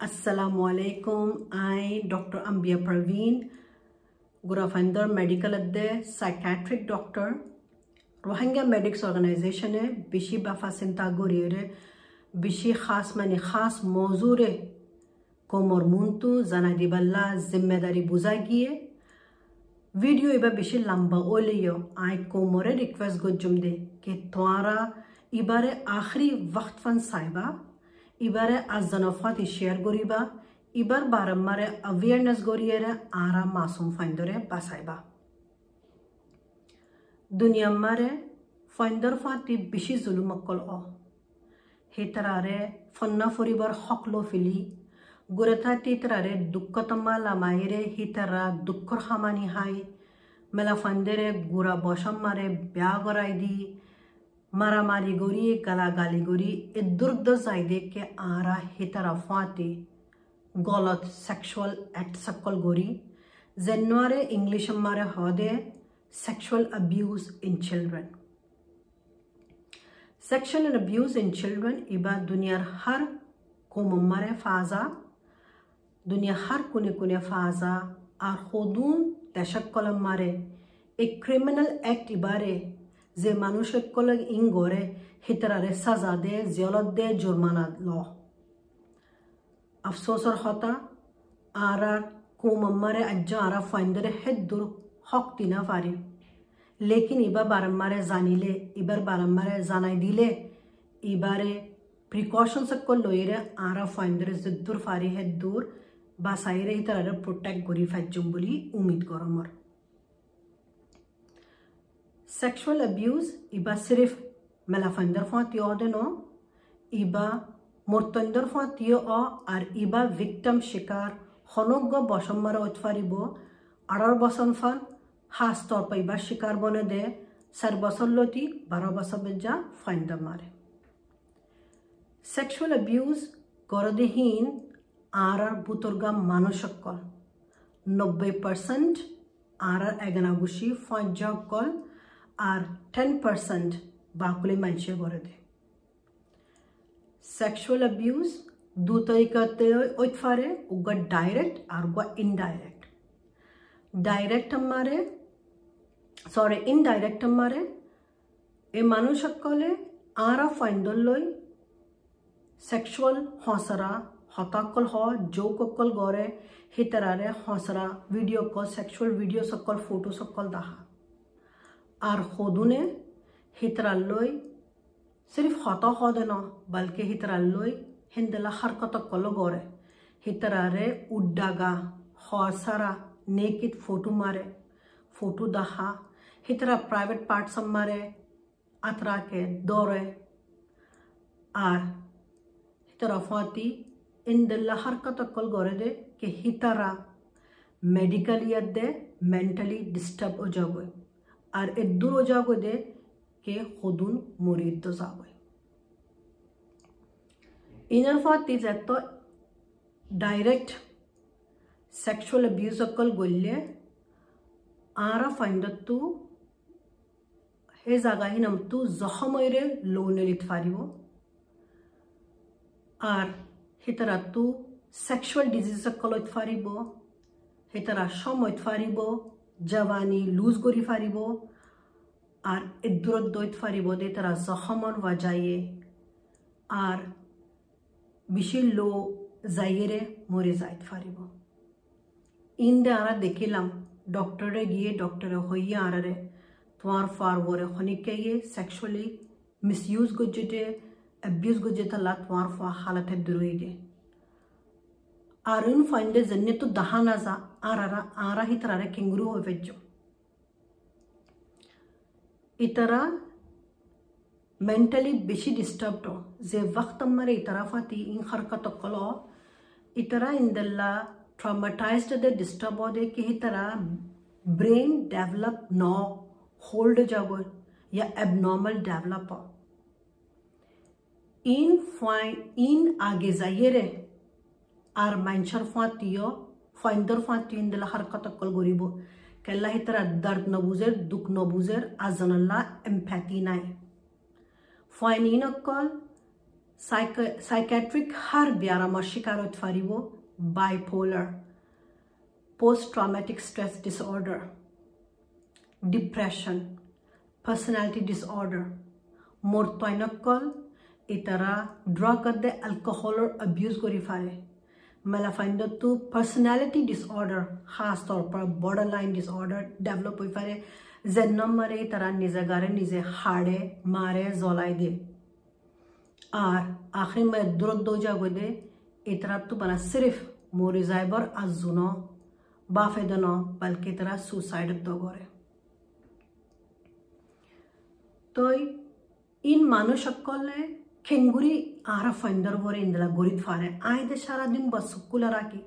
असलकुम आई डॉक्टर अम्बिया परवीन गुरफेंदर मेडिकल अद्दे psychiatric doctor Rohingya medics organization है बिशी बफा सिंता गुरियर बिशी खास मानी खास मौजूर कोम और मुंतु जना दिबल्ला ज़िम्मेदारी बुजा है. वीडियो इबा बिशी लंबा ओलियो आई कोमोरे रिक्वेस्ट गुजुम दे कि तुम्हारा इबारे आखिरी वक्त फन साहिबा ইবারে আজানফাত শেয়ার করিবা ইবার বারম্বারে অ্যাওয়ারনেস গরিয়েরে আরা মাসুম ফাইন্দরে বাসাইবা দুনিয়াম্মারে ফাইন্দর ফাতি বেশি জুলুম অকল অ। হেতারারে ফন্না ফরিবার হকলো ফিলি গুরেথা তিতরারে দুঃখতম্মা লামাইরে হিতারা দুঃখর হামানি হাই মেলা ফান্দেরে গুড়া বসম মারে ব্যা গড়াই দি मारामारीगोरी गलागालीगोरी दुर्द जायदे के आरा हितरफाती गलत सेक्सुअल एक्ट सकल गोरी। जेनवारे इंग्लिश मारे हदे sexual abuse in children sexual and abuse in children इबा दुनिया हर कोम मारे फाजा, दुनिया हर कुने कोने फाजा, आर खुदून तशक्ल मारे। एक क्रिमिनल एक्ट इबारे যে মানুষের কলগ ইং গড়ে হিতরারে সাজা দে জিয়লত দে, জুরমানা ল। আফসোসর হতা, আর আর কোমম্মারে আজ্জ আরা ফাইন্দরে হেদ্দুর হক দিনা পারি লেকিন এবার বারম্বারে জানিলে, এবার বারম্বারে জানাই দিলে, এবারে প্রিকশন সকল লইরে আরা ফাইন্দরে জিদ্দুর ফারি হেদ্দুর বাসাইরে হিতারে প্রোটেক্ট করি ফাইজুম বলি Umid গরমর। Sexual abuse, iba sirif melafandar fatiyo de no, iba মর্তন্দর ফাঁতিও অ আর ইবা ভিক্টম শিকার হনজ্ঞ বসম্মার অতফারিব আড়ার বসন ফান হাস তর পাইবার শিকার বনে দে চার বছর লতি বারো বছর বেজা ফাইন্দা মারে সেক্সুয়াল অ্যাবিউজ গরদেহীন আর আর বুতরগাম মানুষকল নব্বই পার্সেন্ট আর আর এগানাগুশি ফঞ্জকল আর টেন পার্সেন্ট বাকুলি মানুষে গড়ে দেয় sexual abuse দু তরিকাতে ওইফারে উগা ডাইরেক্ট আর উগা ইনডাইরেক্ট ডাইরেক্ট আমারে সরি ইনডাইরেক্ট আমারে এ মানুষ সকলে আরা ফাইন্ডল লই সেক্সুয়াল হসরা হতাকল হ জোকল গড়ে হিতারারে হসরা ভিডিও কল সেক্সুয়াল ভিডিও সকল ফটো সকল দাহা arxodune hitralloi सिर्फ़ हाथा खादे ना, बल्कि हितरालोई हिंदला हरकत कलो गोरे हितरारे उड्डागा हौसरा नेकित फ़ोटो मारे। फ़ोटो दहा, हितरा प्राइवेट पार्ट सब मारे, अतरा के दौरे। आर, हितरा फाती, इंदला हरकत कल गोरे दे कि हितरा मेडिकली यद दे मेंटली डिस्टर्ब हो আর এদ্দুরো জাগদে কে হদুন মুরিদ্দ জাগয় ইনরফাত ইজ এত ডাইরেক্ট সেক্সুয়াল অ্যাবিউজ অকল গল্লে আরা ফাইন্ডতু হে জায়গা হি নাম তু জহময়রে লোনে লিত ফারিব। আর হেতারাতু সেক্সুয়াল ডিজিজ অকল ফারিব হেতারা সময় ফারিব। লুজ কৰি ফারিব আর দূরত দৈত ফারিব দে তারা জখমর ওয়াজাইয়ে আর বেশি লো যাইয়েরে মরে যাইত ফারিব ইন্দে আরা দেখিলাম ডক্টরে গিয়ে ডক্টরে হইয়া আরারে তোমার ফারওরে খনিকে গিয়ে সেক্সুয়ালি মিসইউজ গজ্জেটে অ্যাবিউজ গজ্জেতে লা তোমার ফা হালাতে দূরই দে আর ইন ফাইন্ডে জন্নে তো দাহা না যা आरा आर इतर किंगरू वेज इतर मेंटली बेसि डिस्टर्ब जे वक्त मारे इतर फाती इन हरकत कलो इतर इन ट्रामाटाइज दे डिस्टर्ब दे कि इतर ब्रेन डेवलप न होल्ड जाब या एबनॉर्मल डेवलप इन फाइन इन आगे जाइए रे आर मैं फातियो ফাইন্দৰ ফাঁতিন দিলা হাৰকাত অকল কৰিব কেলা সিতাৰ আদাৰ্ত নবুজে দুখ নবুজে আজনাল্লা এম্পেটি নাই ফাইনিন অকল চাইক চাইকেট্ৰিক হাৰ ব্যায়ামৰ শিকাৰত ফাৰিব bipolar post traumatic stress disorder depression personality disorder মোৰ তৈনকল ইতাৰা ড্ৰাগ দে এলকহলৰ এবিউজ কৰি ফাৰে मेलाफाइंडर तो पर्सनैलिटी डिसऑर्डर खास तौर पर बॉर्डर लाइन डिसऑर्डर डेवलप हुई पर जन्म मरे तरह निजे गारे निजे हाड़े मारे जोलाई दे। और आखिर में दुरुद दो जागो दे इतरा तो बना सिर्फ़ मोरी जायबर अजुनो बाफेदनो बल्कि तरह सुसाइड दो गोरे। तो इन ने আরা ফাইন্দার ভরে ইন্দলা গরিত ফারে আইদে সারাদিন বসকুলা রাখি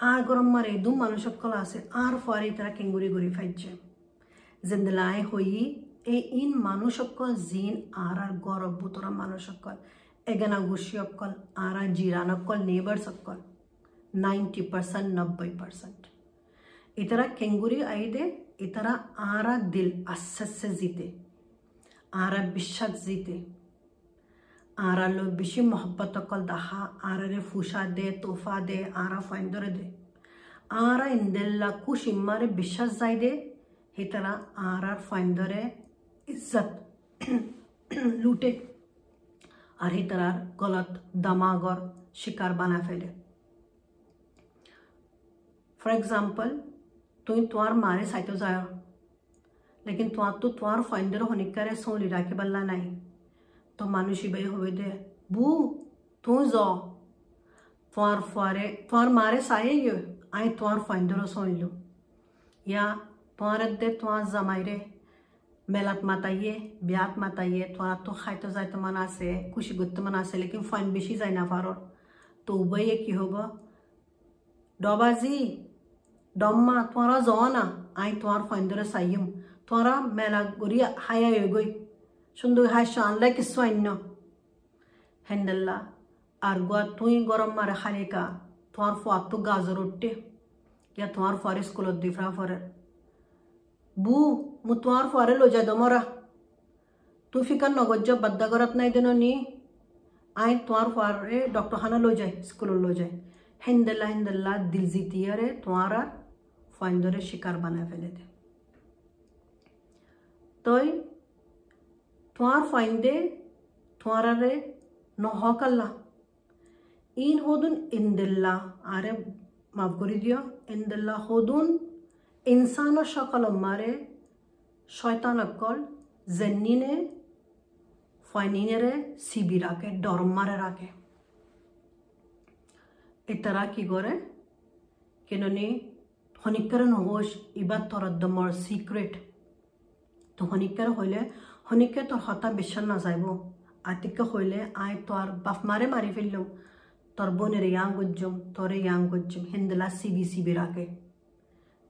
আর গরম মারে দুম মানুষ সকল আছে আর ফারে তারা খেঙ্গুরি গরি ফাইছে জিন্দলাই হই এই ইন মানুষ সকল জিন আর আর গরব বুতরা মানুষ সকল এগেনা গুছি সকল আর আর জিরান সকল নেবার সকল নাইনটি পার্সেন্ট নব্বই পার্সেন্ট ইতারা কেঙ্গুরি আইদে ইতারা আরা দিল আস্তে জিতে আরা বিশ্বাস জিতে আরালো বেশি মহব্বত কল দাহা আরারে ফুসা দে তোফা দে আরা ফাইন্দরে দে আরা ইন্দেল্লা কুশ ইম্মারে বিশ্বাস যাই দে হিতারা আরার ফাইন্দরে ইজ্জত লুটে আর হিতারার গলত দামাগর শিকার বানা ফেলে ফর এক্সাম্পল তুই তোমার মারে সাইতো যায় লেকিন তোমার তো তোমার ফাইন্ডার হনিকারে সৌলি রাখে পাল্লা নাই तो to manushibay hovede bu tunzo for fare for mare sayeyo ay tuar findero तुआर ya tuaradde tuar zamayre मेलत माताइए ब्यात आइए थोड़ा तो खाइतो जाइतो मना से कुछ गुत्त मना से लेकिन फाइन बेशी जाए ना फारो तो उबई ये की होगा। डोबाजी डोमा तुआरा जो ना। आई तुआर फाइन दर साइम तुआरा मेला गुरी हाया गई। সুন্দর হাসা আনলাই কিছু অন্য হেন্ডেল্লা, আর গোয়া তুই গরম মারে খালিকা, তোমার ফুয়াত তো গাজর উঠতে ইয়া তোমার ফুয়ারে স্কুলত দিফরা ফরে বু, মু তোমার ফুয়ারে লো যাই দমরা তুই ফিকার নগজ বাদ্দা গরত নাই দেন নি। আই তোমার ফুয়ারে ডক্টর খানা লো যায় স্কুলত লো যায় হেন্দেল্লা হেন্দেল্লা দিল জিতিয়ারে তোমার আর ফাইন্দরে শিকার বানায় ফেলে দে। তই তোমার ফাইন্দে তোমারে নহকাল্লা ইন হদুন ইন্দিল্লা আরে মাফ করে দিও ইন্দিল্লা হদুন ইনসান সকল মারে শয়তান অকল জেনিনে ফাইনিনেরে সিবি রাখে ডরম মারে রাখে এতারা কি করে কেননি শনিকাৰ নহ'চ ইবাৰ তোৰ একদমৰ চিক্ৰেট তো শনিকাৰ হ'লে শনিকে তোৰ হতা বিশ্বাস নাযাব। আতিকে হইলে আই তোর বাপ মারে মারি ফেললাম তোর বোনের ইয়াং গজ্জম তোরে ইয়াং গজ্জম হিন্দলা সিবি সিবি রাখে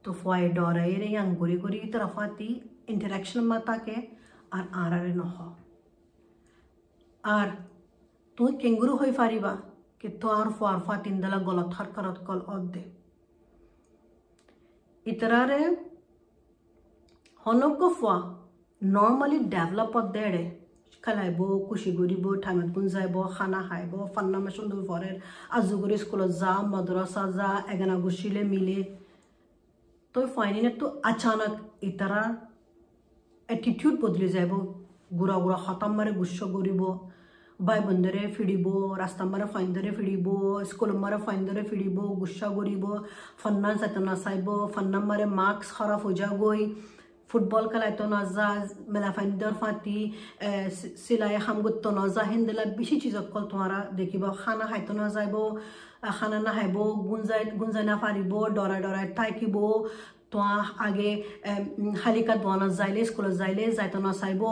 তো ফয় ডরাই রে ইয়াং গড়ি গড়ি তরফাতি ইন্টারাকশন মা তাকে আর আরারে নহ। আর তুই কেঙ্গুরু হয়ে পারিবা कि তোর ফুয়ার ফাতিন্দলা গলত হরকরত কল অদ্দে ইতরারে হনগ্য ফুয়া নর্মালি ডেভেলপ দেড়ে খেলাইব কুচি কৰিব ঠাইমত গুঞ্জাইব খানা খাইব ফান্না মেচন দুই ফরের আজুগুৰি স্কুলত যা মাদ্রাসা যা এগানা গুছিলে মিলে তই ফাইনিনে তো আচানক ইতারা এটিটিউড বদলি যাব গুড়া গুড়া খতাম মারে গুচ্ছ কৰিব বাই বন্ধৰে ফিৰিব ৰাস্তা মাৰে ফাইনদৰে ফিৰিব স্কুল মাৰে ফাইনদৰে ফিৰিব গুচ্ছা কৰিব ফান্না যাতে নাচাইব ফান্না মাৰে মাস্ক খৰাফ হৈ যাগৈ ফুটবল খেলাইতো তো মেলা ফাইদৰ ফাটি চিলাই সামগুত তো নজা হেন্দেলা বেছি চিজ অকল তোমাৰা দেখিব খানা খাইতো নাযাব খানা নাহিব গুঞ্জাই গুঞ্জাই নাফাৰিব দৰাই দৰাই থাকিব তোমাৰ আগে শালিকা বনত যাইলে স্কুলত যাইলে যাইতো নচাইব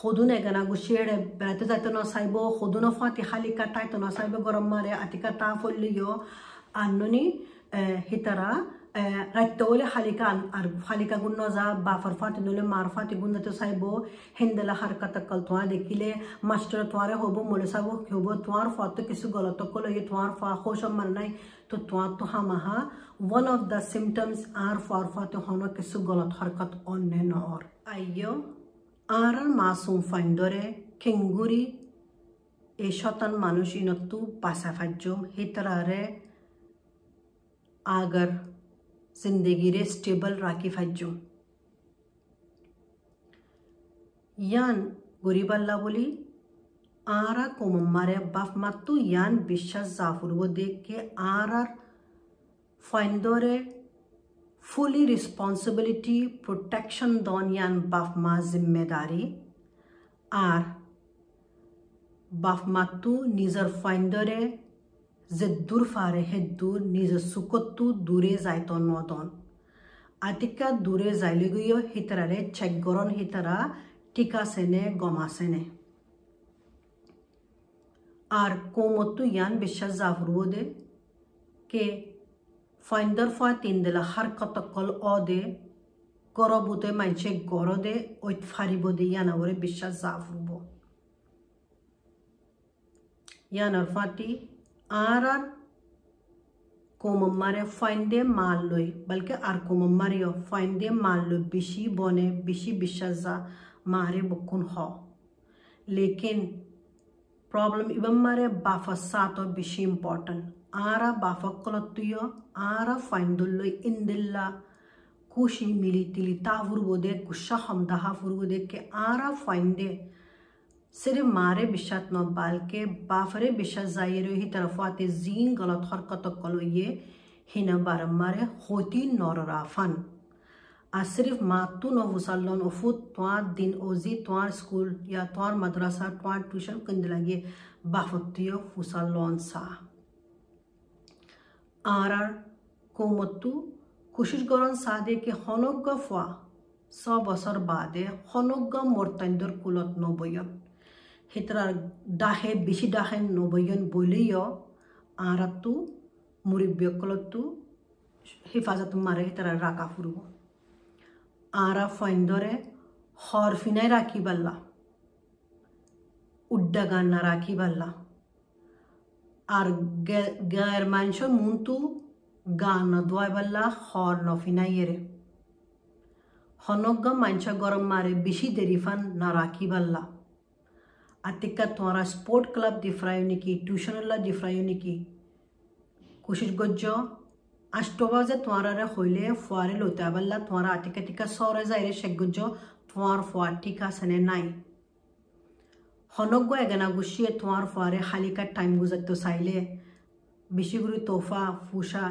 সদুনে গানা গুচি এৰে যাইতো নাচাইব সদুনো ফাটি শালিকা তাইতো নচাইব গৰম মাৰে আতিকা তাহ ফলিঅ আননি হিতাৰা রাইতলে হালিকা আর হালিকা গুণ যা বা ফরফাতি নলে মারফাতি গুণ তো চাইব হেন্দেলা হারকাত কল তোমার দেখিলে মাস্টার তোমারে হব মলে চাব হব তোমার ফটো কিছু গলত কল তোমার ফা খোসম মান নাই তো তোমার তো হামাহা one of the symptoms are ফরফাতি হন কিছু গলত হরকত অন্য নর আইয় আর মাসুম ফাইন্দরে খেঙ্গুরি এই শতান মানুষ ইনতু পাশা ফাজ্যম হিতরারে আগর zindegire stable Rakif Hajjum. Yan Guriballa बोली, आरा को मम्मारे बफ मत्तु यान विश्वास जाफुर वो देख के आर आर फाइंदोरे फुली रिस्पॉन्सिबिलिटी प्रोटेक्शन दौन यान बफ मा ज़िम्मेदारी आर बफ मत्तु निजर फाइंदोरे ফারে হে দূর নিজের সুকত্তু দূরে যাইত নদন আতিকা দূরে যাইলে গিয়েও হিতারে চেক গরন হিতারা টিকা সেনে গমা সেনে আর কোমত্তু ইয়ান বিশ্বাস জাফরবো দে। কে ফাইন্দার ফা তিন দিলা হার কতকল অ দে। গরবুতে মাইছে গর দে ওইত ফারিব দে ইয়ানাবরে বিশ্বাস জাফরব ইয়ানার ফাটি arkum marefainde malloi balki arkum mario fainde mallo bishi bone bishi bishaza mare bukun ho lekin problem ibam mare bafa sato bishi important ara bafa kolatuyo ara faindulloi indilla kushi mili tili tavur bode kusha hamdaha furgu de ke ara fainde سری ماره بیشتر نه بلکه بافره بیشتر زایره ای طرفات زین غلط حرکت کلویه هینا بر ماره خودی نور رافن از صرف ما تو نو وسلون افوت توان دین اوزی توان سکول یا توان مدرسه توان توشن کندلنگی بافتیو وسلون سا آرار کومتو کوشش گران ساده که خانوگ گفوا سا بسر باده خانوگ مرتندر کلوت نو بیاد হিতরার ডাহে বেশি ডাহে নবয়ন বলিও আরাতু মুরিব্যকলতু হেফাজত মারে হিতরা রাখা ফুরব আরা ফাইন্দরে হরফিনাই রাখি বাল্লা উড্ডা গান্না রাখি বাল্লা আর গায়ের মানুষ মুন্তু গান দোয়াই বাল্লা হর নফিনাই এরে হনজ্ঞ মানুষ গরম মারে বেশি দেরি ফান না রাখি বাল্লা আতিকা তোমারা স্পোর্ট ক্লাব দিফ্রায় নাকি টিউশনল্লা দিফ্রায় নাকি কোশিশ গজ্জ আষ্ট বাজে তোমারে হইলে ফুয়ারে লইতে আবাল্লা তোমার আটিকা টিকা সরে যাইরে সেগুজ তোমার ফুয়ার টিকা সেনে নাই হনজ্ঞ এগানা গুছিয়ে তোমার ফুয়ারে হালিকার টাইম গুজারতে চাইলে বেশি করে তোফা ফুসা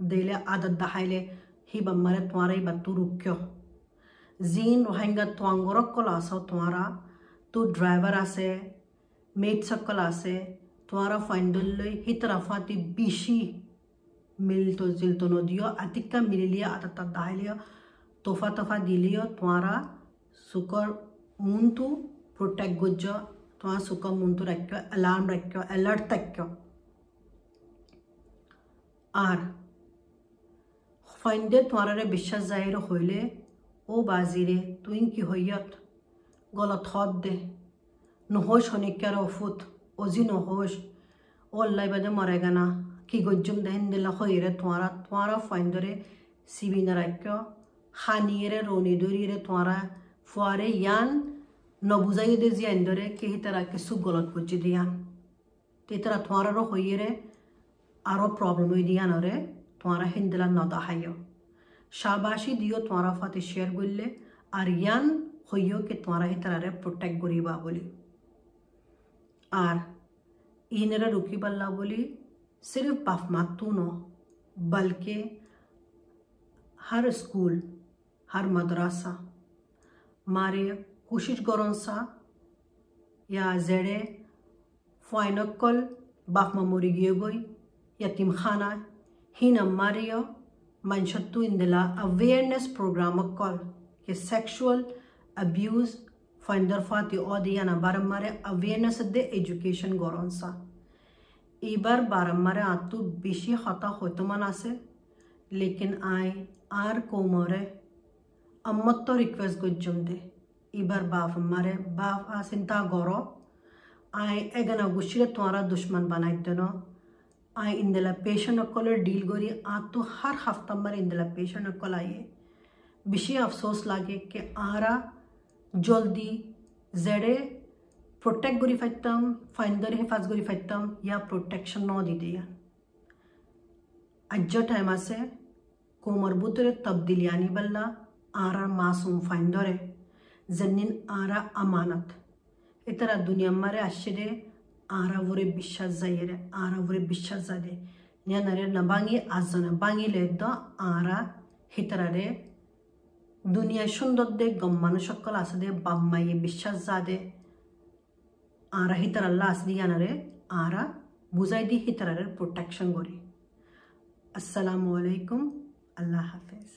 দিলে আদত দাহাইলে হি বাম্মারে তোমার এই বাতু রুক্য জিন রোহিঙ্গা তোয়াঙ্গরক কল আস তোমারা तू ड्राइवर आसे मेट सकल आसे तुरा फाइनल हे तरफ़ ती बीसी मिल तो जिल तो नियो अतिका मिल लिया आता दाय लिया, तोफा तोफा दिल तुरा सुकर मुन तू प्रोटेक्ट गुज तुरा सुकर मुन तू रख अलार्म रख अलर्ट तक आर फाइनडे तुरा रे विश्वास ज़ाहिर होले ओ बाजीरे तुम कि होयत গলত হদ দে। নহোশ হনিকার অফুত, অজি নহোশ ও আল্লাহ বাদে মরে গানা। কি গজ্জম দেহেন দিলা হইরে তোমারা তোমারা ফাইন্দরে সিবিনা রাখ্য হানিয়েরে রনি দরিয়ে তোমারা ফুয়ারে ইয়ান। নবুজাই দে জিয়ান ধরে কে তারা কিছু গলত করছে দিয়ান। তে তারা তোমারও হইরে আরও প্রবলেম হয়ে দিয়ান রে তোমারা হিন্দিলা নদাহাইও শাবাসী দিও তোমারা ফাতে শেয়ার করলে, আর ইয়ান होइयो के तुम्हारा ही तरह प्रोटेक्ट गोरीबा बोली। आर इन रुकी पल्ला बोली, सिर्फ़ बाप मातू न, बल्कि हर स्कूल, हर मदरसा, मारे कोशिश करों सा, या जेड़े फाइनकल बाप ममोरी गई या यतीम खाना ही नम्मारियो मनशत्तु इंदला अवेयरनेस प्रोग्राम कॉल के sexual abuse faindarfa teodiana baramare awareness de education goronsa. এবার বারাম্মারে আতু বেশি হতা হইতমান আছে লেকিন আই আর কোমরে আম্মত্ব রিকুয়েস্ট গজ্জম দে এবার বাপ আম্মারে বাপ আ চিন্তা গর আই এগানা গুছিরে তোমারা দুশ্মন বানাই দেন আই ইন্দেলা পেশেন্ট অকলের ডিল করি আতু হার হাফতাম্মারে ইন্দেলা পেশেন্ট অকল আইয়ে বেশি আফসোস লাগে কে আরা জলদি জেডে প্ৰটেক্ট কৰি ফাইতাম ফাইণ্ডাৰে হেফাজ কৰি ফাইতাম ইয়া প্ৰটেকশ্যন ন দি দিয়া। আজ্য টাইম আছে কোমরবুতরে তবদিলি আনিবাল্লা আরা মাসুম ফাইন্দরে জন্নিন আরা আমানত। এতারা দুনিয়া মারে আসছে আরা ওরে বিশ্বাস যাইরে আরা ওরে বিশ্বাস যাদে নেনারে না বাঙি আজনা বাঙিলে দ আরা হিতারারে দুনিয়ায় সুন্দর দে গম মানুষ সকল আছে দে বাম্মাইয়ে বিশ্বাস যাদে আর হিতার আল্লাহ আসদি আনারে আরা বুঝাই দি হিতারারে প্রোটেকশন করি। আসসালামু আলাইকুম, আল্লাহ হাফেজ।